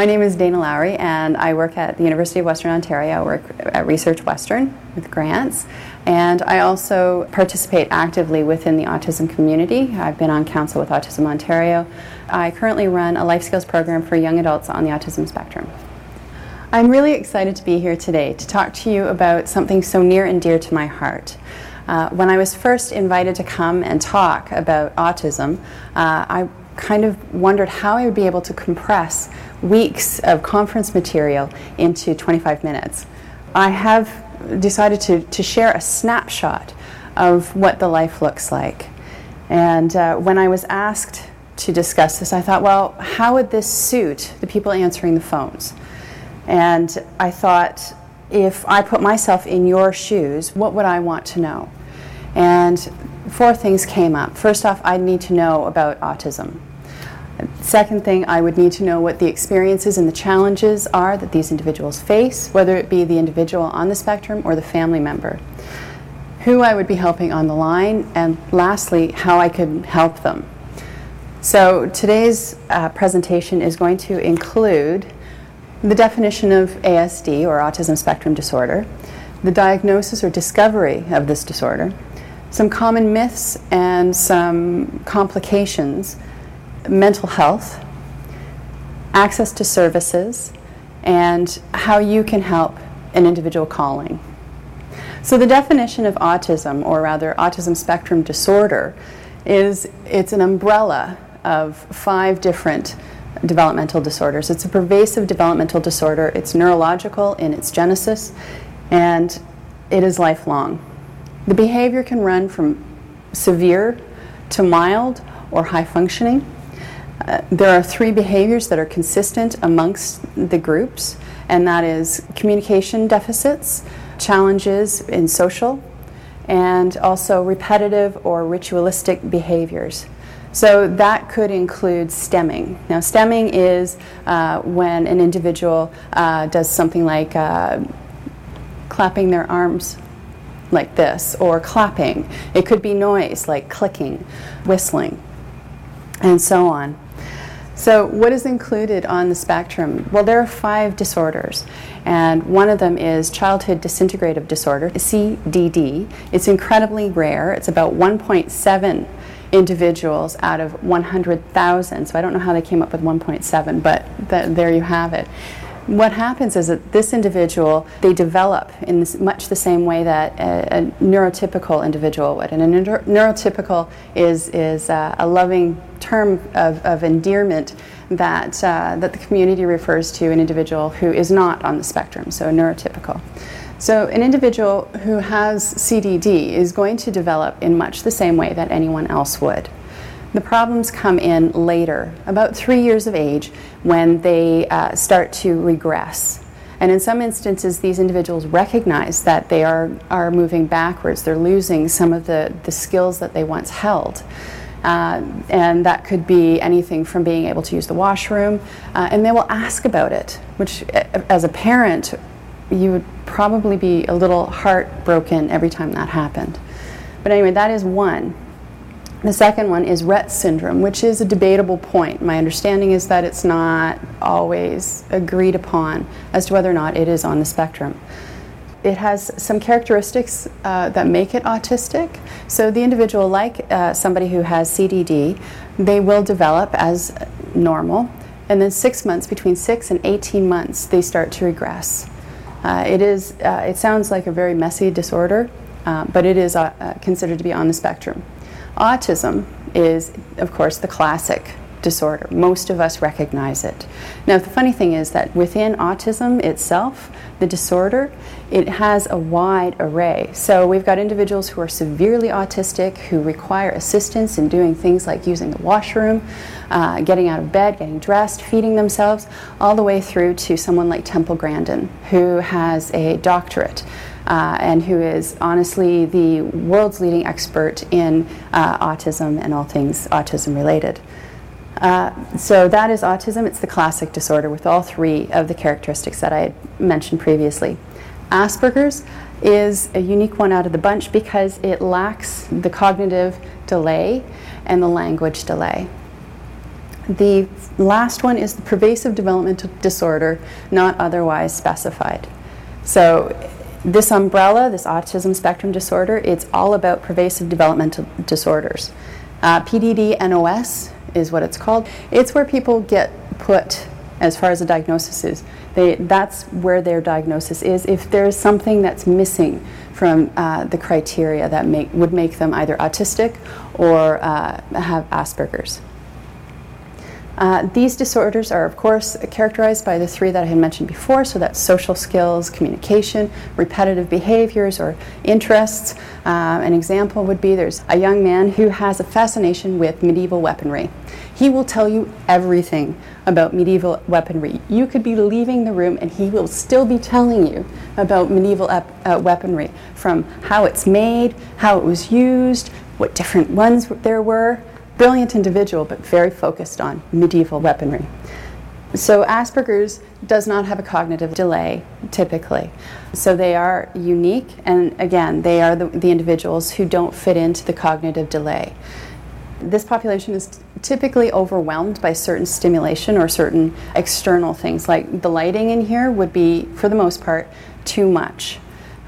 My name is Dana Lowry, and I work at the University of Western Ontario. I work at Research Western with grants, and I also participate actively within the autism community. I've been on council with Autism Ontario. I currently run a life skills program for young adults on the autism spectrum. I'm really excited to be here today to talk to you about something so near and dear to my heart. Uh, when I was first invited to come and talk about autism, uh, I kind of wondered how I would be able to compress weeks of conference material into 25 minutes. I have decided to, to share a snapshot of what the life looks like. And uh, when I was asked to discuss this, I thought, well, how would this suit the people answering the phones? And I thought, if I put myself in your shoes, what would I want to know? And four things came up. First off, I'd need to know about autism. Second thing, I would need to know what the experiences and the challenges are that these individuals face, whether it be the individual on the spectrum or the family member. Who I would be helping on the line, and lastly, how I could help them. So today's uh, presentation is going to include the definition of ASD or autism spectrum disorder, the diagnosis or discovery of this disorder, some common myths and some complications mental health, access to services, and how you can help an individual calling. So the definition of autism, or rather autism spectrum disorder, is it's an umbrella of five different developmental disorders. It's a pervasive developmental disorder. It's neurological in its genesis, and it is lifelong. The behavior can run from severe to mild or high functioning. Uh, there are three behaviors that are consistent amongst the groups, and that is communication deficits, challenges in social, and also repetitive or ritualistic behaviors. So that could include stemming. Now, stemming is uh, when an individual uh, does something like uh, clapping their arms like this, or clapping. It could be noise like clicking, whistling, and so on. So, what is included on the spectrum? Well, there are five disorders, and one of them is childhood disintegrative disorder, CDD. It's incredibly rare, it's about 1.7 individuals out of 100,000. So, I don't know how they came up with 1.7, but th- there you have it what happens is that this individual they develop in this, much the same way that a, a neurotypical individual would. And a neuro- neurotypical is is uh, a loving term of, of endearment that uh, that the community refers to an individual who is not on the spectrum so neurotypical. So an individual who has CDD is going to develop in much the same way that anyone else would the problems come in later, about three years of age, when they uh, start to regress. And in some instances, these individuals recognize that they are, are moving backwards. They're losing some of the, the skills that they once held. Uh, and that could be anything from being able to use the washroom. Uh, and they will ask about it, which, as a parent, you would probably be a little heartbroken every time that happened. But anyway, that is one. The second one is Rett syndrome, which is a debatable point. My understanding is that it's not always agreed upon as to whether or not it is on the spectrum. It has some characteristics uh, that make it autistic. So, the individual, like uh, somebody who has CDD, they will develop as normal, and then six months, between six and 18 months, they start to regress. Uh, it, is, uh, it sounds like a very messy disorder, uh, but it is uh, considered to be on the spectrum. Autism is, of course, the classic disorder. Most of us recognize it. Now, the funny thing is that within autism itself, the disorder, it has a wide array. So we've got individuals who are severely autistic who require assistance in doing things like using the washroom, uh, getting out of bed, getting dressed, feeding themselves, all the way through to someone like Temple Grandin, who has a doctorate. Uh, and who is honestly the world's leading expert in uh, autism and all things autism related. Uh, so that is autism. It's the classic disorder with all three of the characteristics that I had mentioned previously. Asperger's is a unique one out of the bunch because it lacks the cognitive delay and the language delay. The last one is the pervasive developmental disorder, not otherwise specified. So, this umbrella, this autism spectrum disorder, it's all about pervasive developmental disorders. Uh, PDD NOS is what it's called. It's where people get put as far as a diagnosis is. They, that's where their diagnosis is. If there's something that's missing from uh, the criteria that make, would make them either autistic or uh, have Asperger's. Uh, these disorders are, of course, characterized by the three that I had mentioned before so that's social skills, communication, repetitive behaviors, or interests. Uh, an example would be there's a young man who has a fascination with medieval weaponry. He will tell you everything about medieval weaponry. You could be leaving the room and he will still be telling you about medieval ep- uh, weaponry from how it's made, how it was used, what different ones there were brilliant individual, but very focused on medieval weaponry. So Asperger's does not have a cognitive delay typically. So they are unique, and again, they are the, the individuals who don't fit into the cognitive delay. This population is typically overwhelmed by certain stimulation or certain external things, like the lighting in here would be, for the most part, too much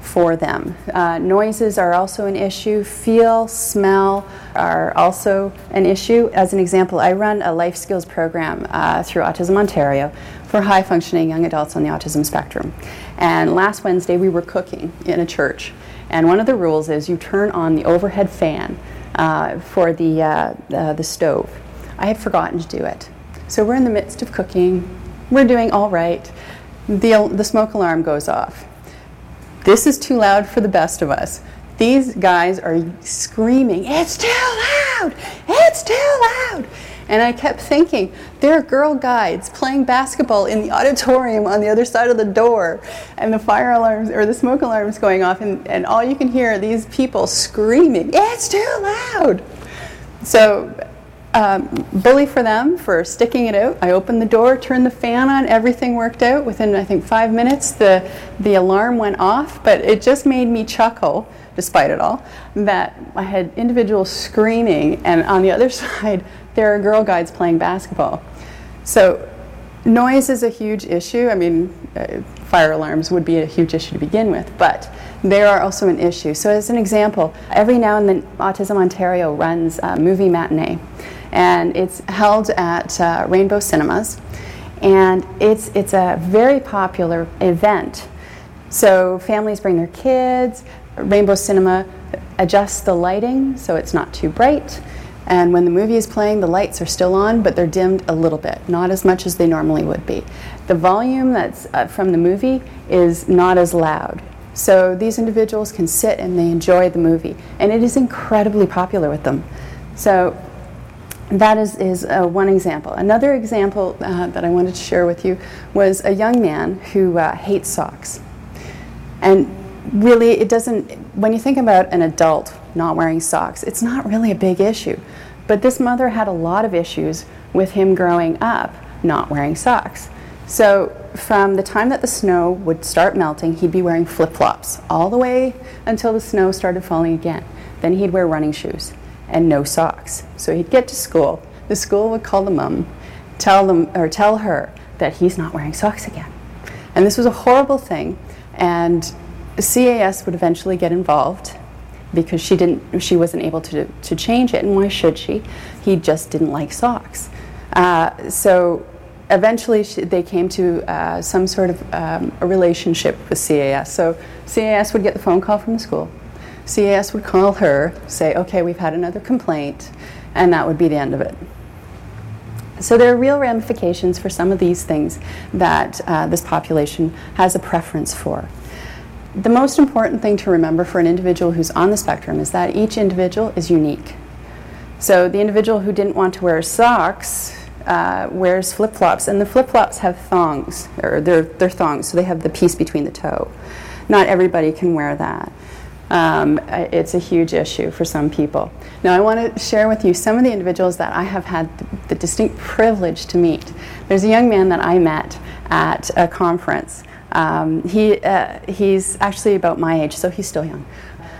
for them. Uh, noises are also an issue. Feel, smell are also an issue. As an example, I run a life skills program uh, through Autism Ontario for high functioning young adults on the autism spectrum. And last Wednesday, we were cooking in a church. And one of the rules is you turn on the overhead fan uh, for the, uh, the stove. I had forgotten to do it. So we're in the midst of cooking, we're doing all right. The, the smoke alarm goes off this is too loud for the best of us. These guys are screaming, It's too loud! It's too loud! And I kept thinking, there are girl guides playing basketball in the auditorium on the other side of the door, and the fire alarms or the smoke alarms going off, and, and all you can hear are these people screaming, It's too loud! So um, bully for them for sticking it out. I opened the door, turned the fan on, everything worked out. Within, I think, five minutes, the, the alarm went off, but it just made me chuckle, despite it all, that I had individuals screaming, and on the other side, there are girl guides playing basketball. So, noise is a huge issue. I mean, uh, fire alarms would be a huge issue to begin with, but they are also an issue. So, as an example, every now and then, Autism Ontario runs a movie matinee and it's held at uh, Rainbow Cinemas. And it's, it's a very popular event. So families bring their kids, Rainbow Cinema adjusts the lighting so it's not too bright. And when the movie is playing, the lights are still on, but they're dimmed a little bit, not as much as they normally would be. The volume that's uh, from the movie is not as loud. So these individuals can sit and they enjoy the movie. And it is incredibly popular with them. So that is, is uh, one example. Another example uh, that I wanted to share with you was a young man who uh, hates socks. And really, it doesn't, when you think about an adult not wearing socks, it's not really a big issue. But this mother had a lot of issues with him growing up not wearing socks. So, from the time that the snow would start melting, he'd be wearing flip flops all the way until the snow started falling again. Then he'd wear running shoes and no socks. So he'd get to school. The school would call the mom, tell them or tell her that he's not wearing socks again. And this was a horrible thing. And CAS would eventually get involved because she didn't she wasn't able to, to change it and why should she he just didn't like socks uh, so eventually she, they came to uh, some sort of um, a relationship with cas so cas would get the phone call from the school CAS would call her, say, okay, we've had another complaint, and that would be the end of it. So there are real ramifications for some of these things that uh, this population has a preference for. The most important thing to remember for an individual who's on the spectrum is that each individual is unique. So the individual who didn't want to wear socks uh, wears flip flops, and the flip flops have thongs, or they're, they're thongs, so they have the piece between the toe. Not everybody can wear that. Um, it's a huge issue for some people. Now, I want to share with you some of the individuals that I have had the, distinct privilege to meet. There's a young man that I met at a conference. Um, he, uh, he's actually about my age, so he's still young.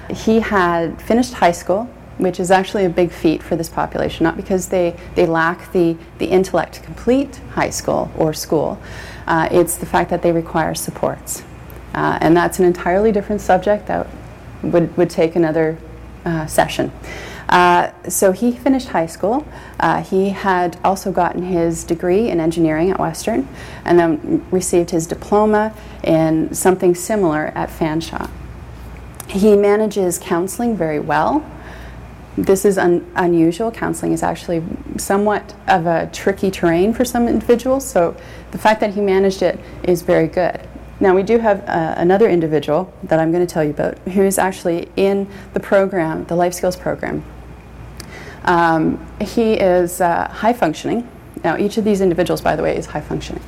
He had finished high school, which is actually a big feat for this population, not because they, they lack the, the intellect to complete high school or school, uh, it's the fact that they require supports. Uh, and that's an entirely different subject that would, would take another uh, session. Uh, so he finished high school. Uh, he had also gotten his degree in engineering at Western and then received his diploma in something similar at Fanshawe. He manages counseling very well. This is un- unusual. Counseling is actually somewhat of a tricky terrain for some individuals, so the fact that he managed it is very good. Now, we do have uh, another individual that I'm going to tell you about who is actually in the program, the Life Skills program. Um, he is uh, high functioning. Now, each of these individuals, by the way, is high functioning.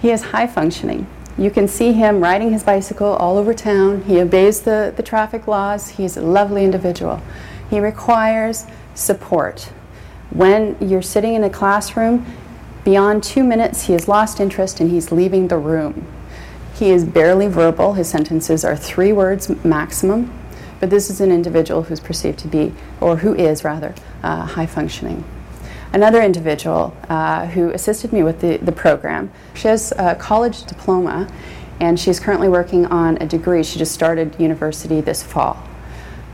He is high functioning. You can see him riding his bicycle all over town. He obeys the, the traffic laws. He's a lovely individual. He requires support. When you're sitting in a classroom, beyond two minutes, he has lost interest and he's leaving the room. He is barely verbal. His sentences are three words maximum. But this is an individual who's perceived to be, or who is rather, uh, high functioning. Another individual uh, who assisted me with the, the program, she has a college diploma and she's currently working on a degree. She just started university this fall.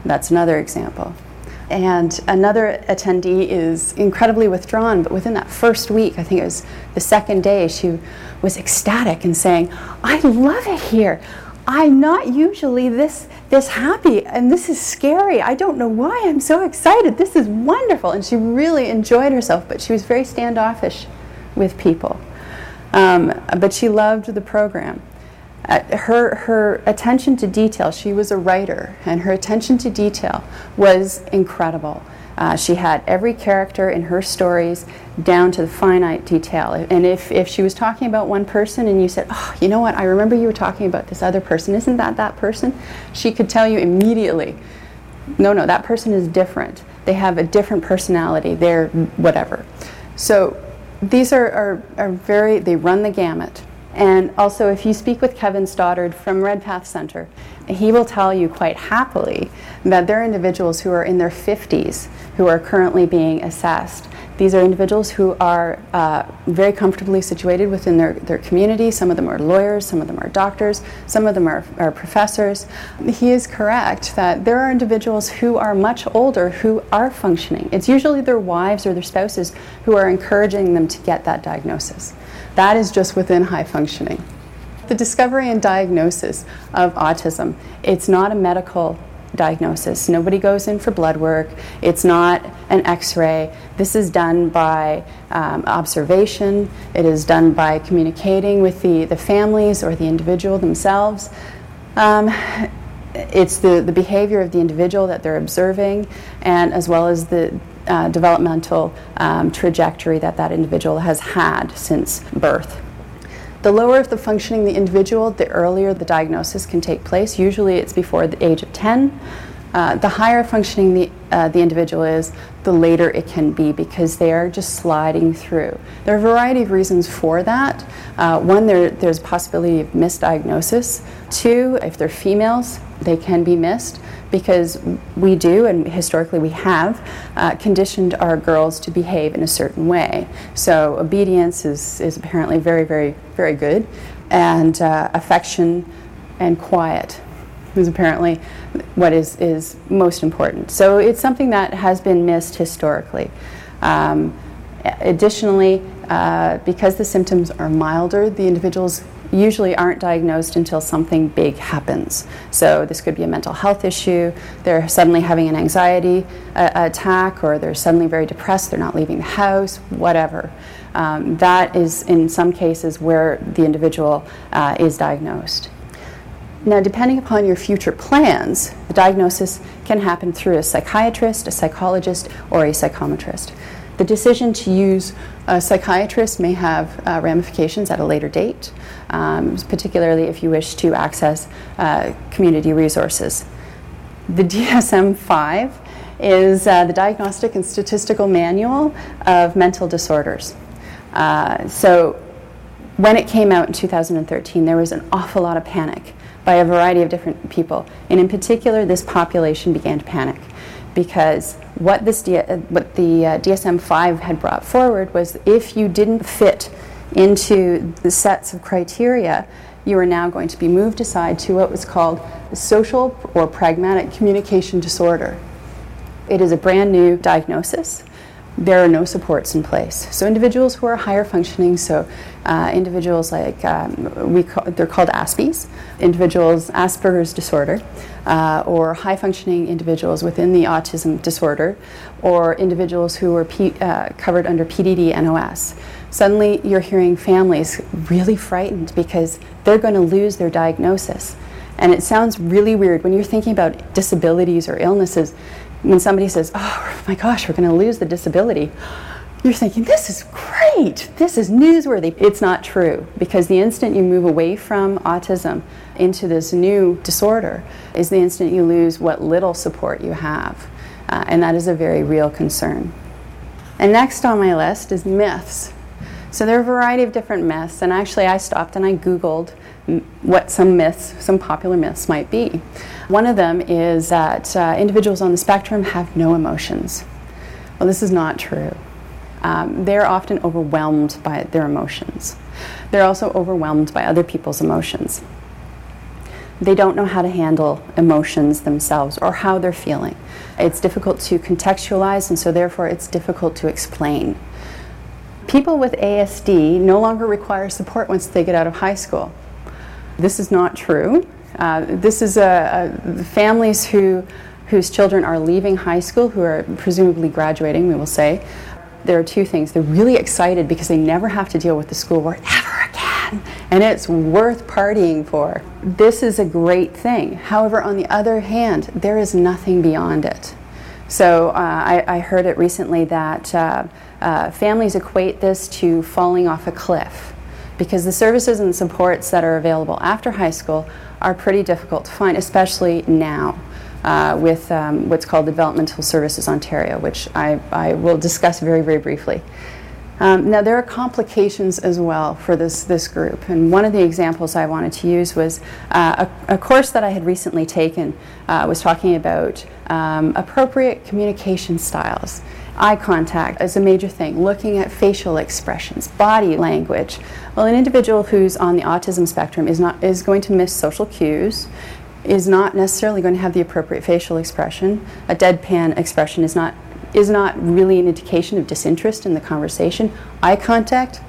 That's another example. And another attendee is incredibly withdrawn, but within that first week, I think it was the second day, she was ecstatic and saying, I love it here. I'm not usually this this happy and this is scary. I don't know why I'm so excited. This is wonderful. And she really enjoyed herself, but she was very standoffish with people. Um, but she loved the program. Uh, her, her attention to detail, she was a writer, and her attention to detail was incredible. Uh, she had every character in her stories down to the finite detail. And if, if she was talking about one person and you said, Oh, you know what, I remember you were talking about this other person, isn't that that person? She could tell you immediately, No, no, that person is different. They have a different personality, they're whatever. So these are, are, are very, they run the gamut. And also, if you speak with Kevin Stoddart from Redpath Center, he will tell you quite happily that there are individuals who are in their 50s who are currently being assessed. These are individuals who are uh, very comfortably situated within their, their community. Some of them are lawyers, some of them are doctors, some of them are, are professors. He is correct that there are individuals who are much older who are functioning. It's usually their wives or their spouses who are encouraging them to get that diagnosis. That is just within high functioning. The discovery and diagnosis of autism, it's not a medical diagnosis. Nobody goes in for blood work. It's not an x ray. This is done by um, observation, it is done by communicating with the, the families or the individual themselves. Um, it's the, the behavior of the individual that they're observing, and as well as the uh, developmental um, trajectory that that individual has had since birth. The lower of the functioning the individual, the earlier the diagnosis can take place. Usually it's before the age of 10. Uh, the higher functioning the, uh, the individual is, the later it can be because they are just sliding through. There are a variety of reasons for that. Uh, one, there, there's possibility of misdiagnosis. Two, if they're females, they can be missed because we do, and historically we have, uh, conditioned our girls to behave in a certain way. So obedience is, is apparently very, very, very good, and uh, affection and quiet is apparently what is, is most important. So it's something that has been missed historically. Um, additionally, uh, because the symptoms are milder, the individuals usually aren't diagnosed until something big happens. So this could be a mental health issue, they're suddenly having an anxiety uh, attack, or they're suddenly very depressed, they're not leaving the house, whatever. Um, that is, in some cases, where the individual uh, is diagnosed. Now, depending upon your future plans, the diagnosis can happen through a psychiatrist, a psychologist, or a psychometrist. The decision to use a psychiatrist may have uh, ramifications at a later date, um, particularly if you wish to access uh, community resources. The DSM 5 is uh, the Diagnostic and Statistical Manual of Mental Disorders. Uh, so, when it came out in 2013, there was an awful lot of panic by a variety of different people. And in particular, this population began to panic because what, this D- what the uh, DSM 5 had brought forward was if you didn't fit into the sets of criteria, you are now going to be moved aside to what was called social or pragmatic communication disorder. It is a brand new diagnosis there are no supports in place. So individuals who are higher functioning, so uh, individuals like um, we call, they're called Aspies, individuals Asperger's disorder, uh, or high functioning individuals within the autism disorder, or individuals who are P, uh, covered under PDD NOS. Suddenly, you're hearing families really frightened because they're going to lose their diagnosis. And it sounds really weird when you're thinking about disabilities or illnesses when somebody says, oh my gosh, we're going to lose the disability, you're thinking, this is great, this is newsworthy. It's not true because the instant you move away from autism into this new disorder is the instant you lose what little support you have. Uh, and that is a very real concern. And next on my list is myths. So there are a variety of different myths, and actually I stopped and I Googled what some myths, some popular myths might be. One of them is that uh, individuals on the spectrum have no emotions. Well, this is not true. Um, they're often overwhelmed by their emotions. They're also overwhelmed by other people's emotions. They don't know how to handle emotions themselves or how they're feeling. It's difficult to contextualize, and so therefore it's difficult to explain. People with ASD no longer require support once they get out of high school. This is not true. Uh, this is a, a, families who, whose children are leaving high school, who are presumably graduating, we will say. There are two things. They're really excited because they never have to deal with the schoolwork ever again, and it's worth partying for. This is a great thing. However, on the other hand, there is nothing beyond it. So uh, I, I, heard it recently that uh, uh families equate this to falling off a cliff because the services and supports that are available after high school are pretty difficult to find, especially now. Uh, with um, what's called Developmental Services Ontario, which I, I will discuss very, very briefly. Um, now, there are complications as well for this, this group, and one of the examples I wanted to use was uh, a, a, course that I had recently taken uh, was talking about um, appropriate communication styles. Eye contact is a major thing, looking at facial expressions, body language. Well, an individual who's on the autism spectrum is, not, is going to miss social cues, is not necessarily going to have the appropriate facial expression. A deadpan expression is not, is not really an indication of disinterest in the conversation. Eye contact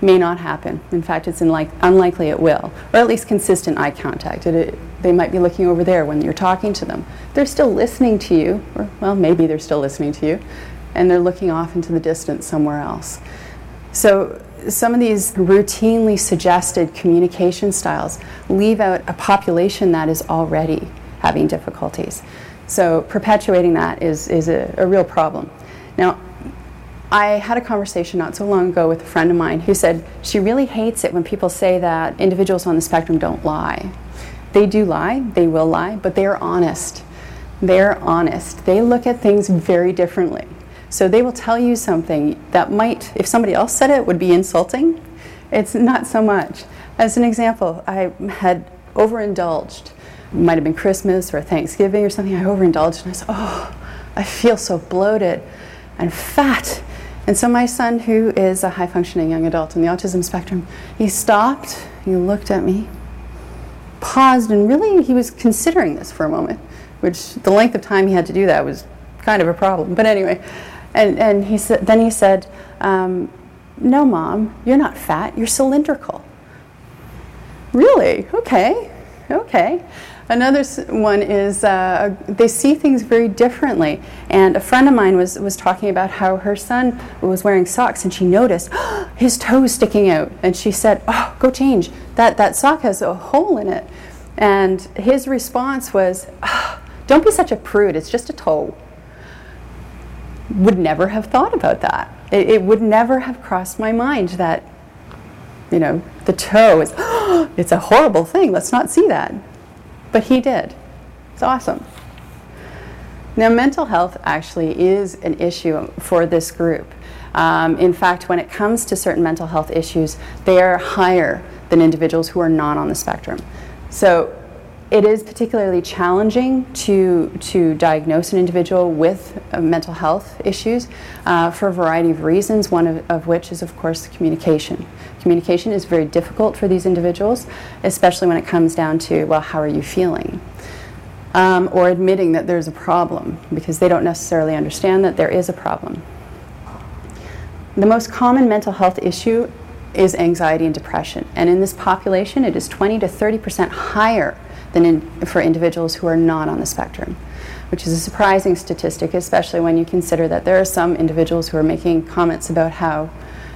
may not happen. In fact, it's like, unlikely it will, or at least consistent eye contact. It, it, they might be looking over there when you're talking to them. They're still listening to you, or well, maybe they're still listening to you, and they're looking off into the distance somewhere else. So some of these routinely suggested communication styles leave out a population that is already having difficulties. So perpetuating that is, is a, a real problem. Now, I had a conversation not so long ago with a friend of mine who said she really hates it when people say that individuals on the spectrum don't lie. They do lie, they will lie, but they are honest. They're honest. They look at things very differently. So they will tell you something that might, if somebody else said it, would be insulting. It's not so much. As an example, I had overindulged. It might have been Christmas or Thanksgiving or something. I overindulged and I said, Oh, I feel so bloated and fat. And so my son, who is a high functioning young adult in the autism spectrum, he stopped, he looked at me, paused, and really he was considering this for a moment, which the length of time he had to do that was kind of a problem. But anyway, and, and he said, then he said, um, No, mom, you're not fat, you're cylindrical. Really? Okay. Okay. Another one is uh, they see things very differently. And a friend of mine was, was talking about how her son was wearing socks and she noticed oh, his toes sticking out. And she said, Oh, go change. That, that sock has a hole in it. And his response was, oh, Don't be such a prude, it's just a toe. Would never have thought about that. It, it would never have crossed my mind that, you know, the toe is, oh, it's a horrible thing, let's not see that. But he did. It's awesome. Now, mental health actually is an issue for this group. Um, in fact, when it comes to certain mental health issues, they are higher than individuals who are not on the spectrum. So it is particularly challenging to, to diagnose an individual with uh, mental health issues uh, for a variety of reasons, one of, of, which is, of course, communication. Communication is very difficult for these individuals, especially when it comes down to, well, how are you feeling? Um, or admitting that there's a problem because they don't necessarily understand that there is a problem. The most common mental health issue is anxiety and depression, and in this population, it is 20 to 30 percent higher than in, for individuals who are not on the spectrum, which is a surprising statistic, especially when you consider that there are some individuals who are making comments about how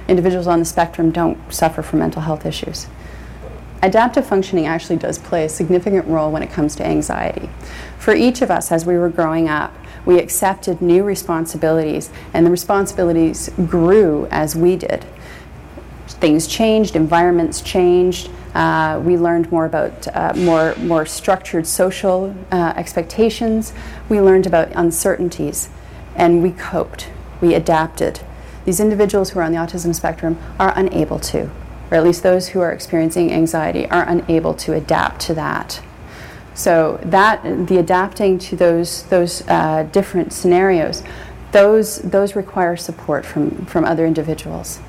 individuals on the spectrum don't suffer from mental health issues. Adaptive functioning actually does play a significant role when it comes to anxiety. For each of us, as we were growing up, we accepted new responsibilities, and the responsibilities grew as we did. Things changed, environments changed, uh, we learned more about uh, more, more structured social uh, expectations. We learned about uncertainties, and we coped. We adapted. These individuals who are on the autism spectrum are unable to, or at least those who are experiencing anxiety are unable to adapt to that. So that the adapting to those those uh, different scenarios, those those require support from from other individuals.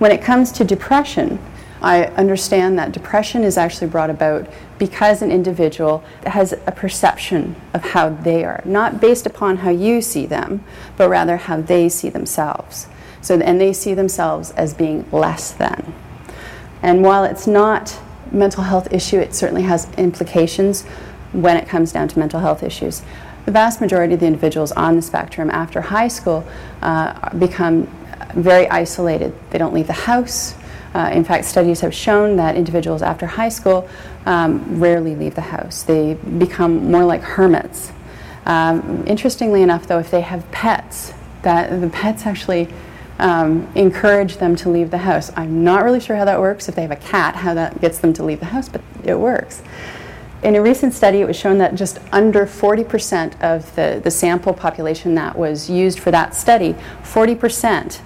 When it comes to depression, I understand that depression is actually brought about because an individual has a perception of how they are, not based upon how you see them, but rather how they see themselves. So, and they see themselves as being less than. And while it's not a mental health issue, it certainly has implications when it comes down to mental health issues. The vast majority of the individuals on the spectrum after high school uh, become very isolated. They don't leave the house, uh, in fact, studies have shown that individuals after high school um, rarely leave the house. They become more like hermits. Um, interestingly enough, though, if they have pets, that the pets actually um, encourage them to leave the house. I'm not really sure how that works. If they have a cat, how that gets them to leave the house, but it works. In a recent study, it was shown that just under 40% of the, the sample population that was used for that study, 40%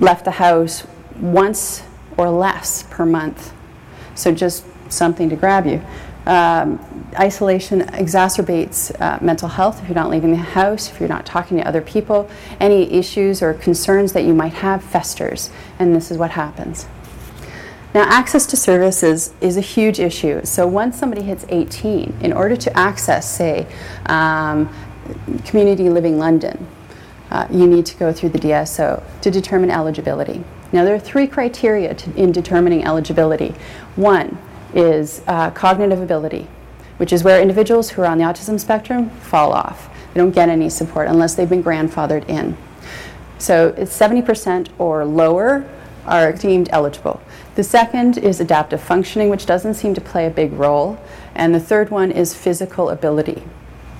left the house once or less per month. So just something to grab you. Um, isolation exacerbates uh, mental health if you're not leaving the house, if you're not talking to other people. Any issues or concerns that you might have festers, and this is what happens. Now, access to services is a huge issue. So, once somebody hits 18, in order to access, say, um, Community Living London, uh, you need to go through the DSO to determine eligibility. Now, there are three criteria to, in determining eligibility. One is uh, cognitive ability, which is where individuals who are on the autism spectrum fall off. They don't get any support unless they've been grandfathered in. So, it's 70% or lower are deemed eligible. The second is adaptive functioning, which doesn't seem to play a big role. And the third one is physical ability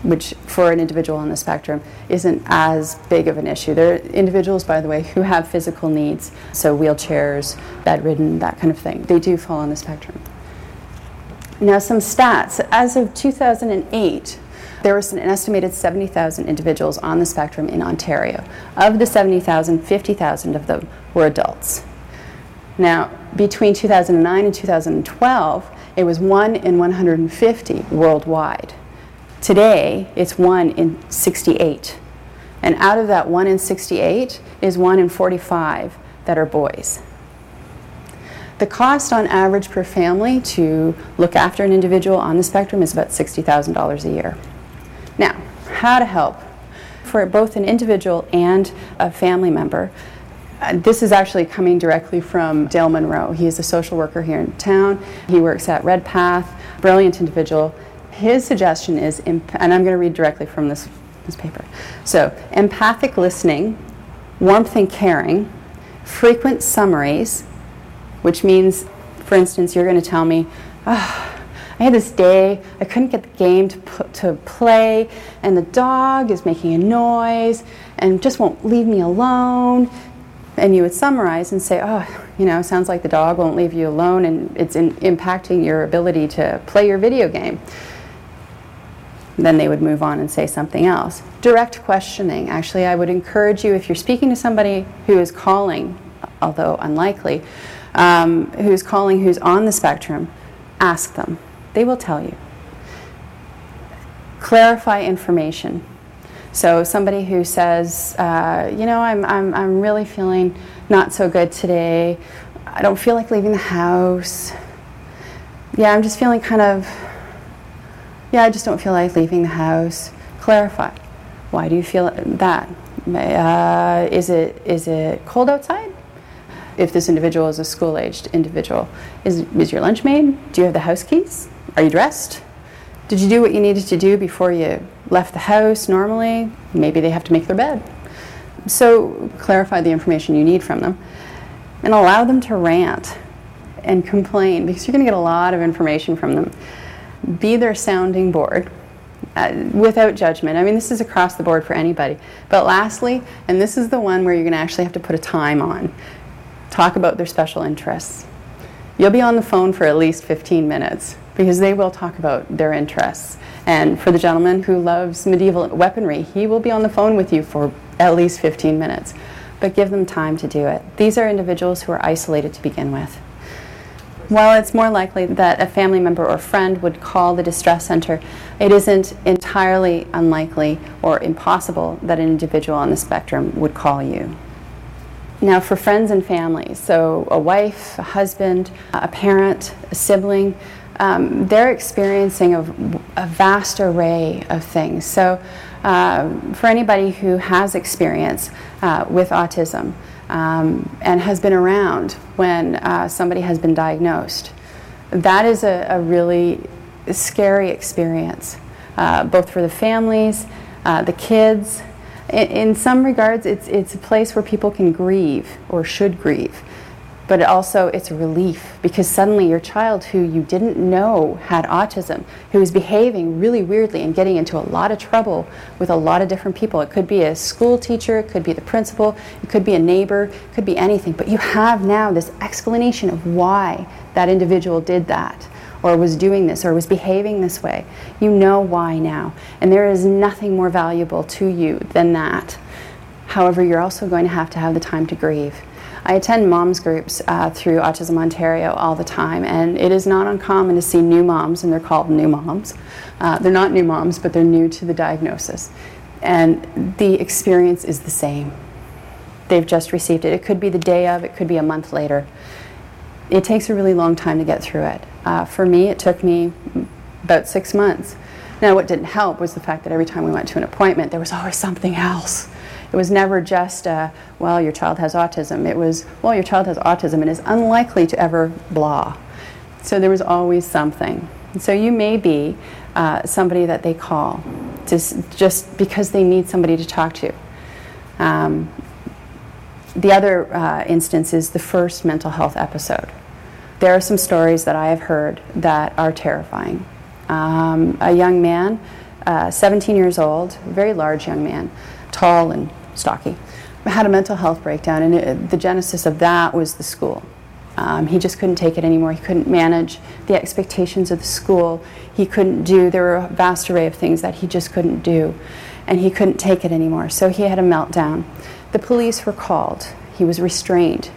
which for an individual on the spectrum isn't as big of an issue. There are individuals, by the way, who have physical needs, so wheelchairs, bedridden, that kind of thing. They do fall on the spectrum. Now, some stats. As of 2008, there was an estimated 70,000 individuals on the spectrum in Ontario. Of the 70,000, 50,000 of them were adults. Now, between 2009 and 2012, it was 1 in 150 worldwide. Today, it's 1 in 68. And out of that 1 in 68 is 1 in 45 that are boys. The cost on average per family to look after an individual on the spectrum is about $60,000 a year. Now, how to help? For both an individual and a family member, Uh, this is actually coming directly from Dale Monroe. He is a social worker here in town. He works at Redpath, brilliant individual. His suggestion is, and I'm going to read directly from this, this paper. So, empathic listening, warmth and caring, frequent summaries, which means, for instance, you're going to tell me, oh, I had this day, I couldn't get the game to, to play, and the dog is making a noise and just won't leave me alone. And you would summarize and say, oh, you know, sounds like the dog won't leave you alone and it's in, impacting your ability to play your video game. Then they would move on and say something else. Direct questioning. Actually, I would encourage you if you're speaking to somebody who is calling, although unlikely, um, who's calling who's on the spectrum, ask them they will tell you. Clarify information. So somebody who says, uh, you know, I'm, I'm, I'm really feeling not so good today. I don't feel like leaving the house. Yeah, I'm just feeling kind of, yeah, I just don't feel like leaving the house. Clarify. Why do you feel that? Uh, is, it, is it cold outside? If this individual is a school aged individual, is, is your lunch made? Do you have the house keys? Are you dressed? Did you do what you needed to do before you left the house normally? Maybe they have to make their bed. So clarify the information you need from them and allow them to rant and complain because you're going to get a lot of information from them. Be their sounding board uh, without judgment. I mean, this is across the board for anybody. But lastly, and this is the one where you're going to actually have to put a time on, talk about their special interests. You'll be on the phone for at least 15 minutes because they will talk about their interests. And for the gentleman who loves medieval weaponry, he will be on the phone with you for at least 15 minutes. But give them time to do it. These are individuals who are isolated to begin with. While it's more likely that a family member or friend would call the distress center, it isn't entirely unlikely or impossible that an individual on the spectrum would call you. Now, for friends and families, so a wife, a husband, a parent, a sibling, um, they're experiencing a, a, vast array of things. So, uh, for anybody who has experience uh, with autism um, and has been around when uh, somebody has been diagnosed, that is a, a really scary experience, uh, both for the families, uh, the kids. In, in some regards, it's, it's a place where people can grieve or should grieve but also it's a relief because suddenly your child who you didn't know had autism who was behaving really weirdly and getting into a lot of trouble with a lot of different people. It could be a school teacher it could be the principal it could be a neighbor it could be anything. But you have now this explanation of why that individual did that or was doing this or was behaving this way. You know why now. And there is nothing more valuable to you than that. However you're also going to have to have the time to grieve I attend moms groups uh, through Autism Ontario all the time, and it is not uncommon to see new moms, and they're called new moms. Uh, they're not new moms, but they're new to the diagnosis. And the experience is the same. They've just received it. It could be the day of, it could be a month later. It takes a really long time to get through it. Uh, for me, it took me about six months. Now, what didn't help was the fact that every time we went to an appointment, there was always something else. It was never just, uh, well, your child has autism. It was, well, your child has autism and is unlikely to ever blah. So there was always something. So you may be uh, somebody that they call just, just because they need somebody to talk to. Um, the other uh, instance is the first mental health episode. There are some stories that I have heard that are terrifying. Um, a young man, uh, 17 years old, very large young man, tall and stocky, had a mental health breakdown, and it, the genesis of that was the school. Um, he just couldn't take it anymore. He couldn't manage the expectations of the school. He couldn't do, there were a vast array of things that he just couldn't do. And he couldn't take it anymore. So he had a meltdown. The police were called. He was restrained,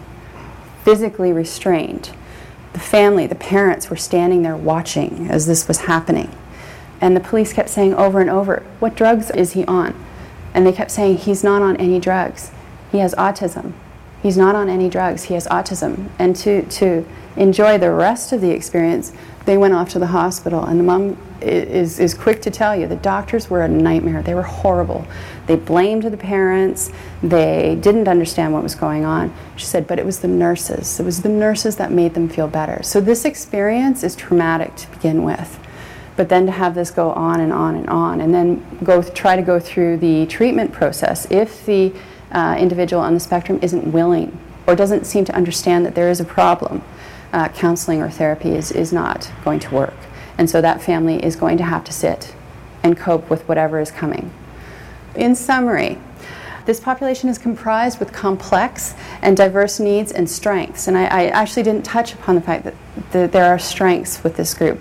physically restrained. The family, the parents were standing there watching as this was happening. And the police kept saying over and over, What drugs is he on? And they kept saying, he's not on any drugs. He has autism. He's not on any drugs. He has autism. And to, to enjoy the rest of the experience, they went off to the hospital. And the mom is, is quick to tell you the doctors were a nightmare. They were horrible. They blamed the parents. They didn't understand what was going on. She said, but it was the nurses. It was the nurses that made them feel better. So this experience is traumatic to begin with. But then to have this go on and on and on, and then go try to go through the treatment process. If the uh, individual on the spectrum isn't willing or doesn't seem to understand that there is a problem, uh, counseling or therapy is, is not going to work. And so that family is going to have to sit and cope with whatever is coming. In summary, this population is comprised with complex and diverse needs and strengths. And I, I actually didn't touch upon the fact that, that there are strengths with this group.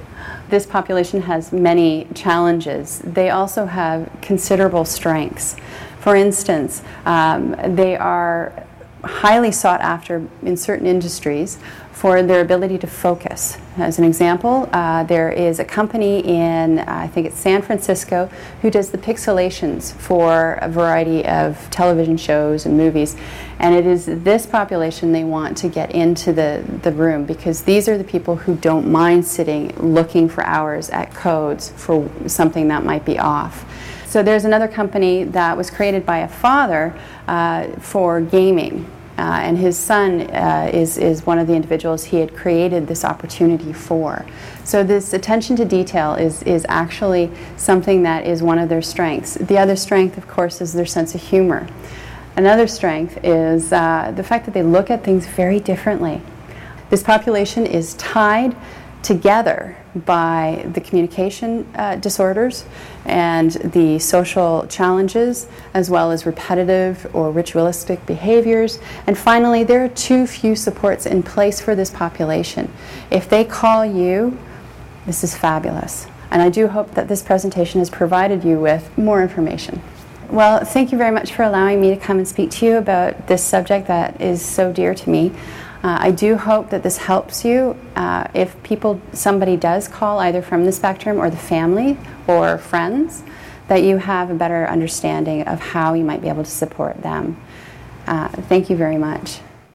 This population has many challenges. They also have considerable strengths. For instance, um, they are highly sought after in certain industries for their ability to focus. As an example, uh, there is a company in, uh, I think it's San Francisco, who does the pixelations for a variety of television shows and movies. And it is this population they want to get into the, the room because these are the people who don't mind sitting looking for hours at codes for something that might be off. So there's another company that was created by a father uh, for gaming uh, and his son uh, is, is one of the individuals he had created this opportunity for. So, this attention to detail is, is actually something that is one of their strengths. The other strength, of course, is their sense of humor. Another strength is uh, the fact that they look at things very differently. This population is tied together by the communication uh, disorders and the social challenges, as well as repetitive or ritualistic behaviors. And finally, there are too few supports in place for this population. If they call you, this is fabulous. And I do hope that this presentation has provided you with more information. Well, thank you very much for allowing me to come and speak to you about this subject that is so dear to me. Uh, I do hope that this helps you. Uh, if people, somebody does call either from the spectrum or the family or friends, that you have a better understanding of how you might be able to support them. Uh, thank you very much.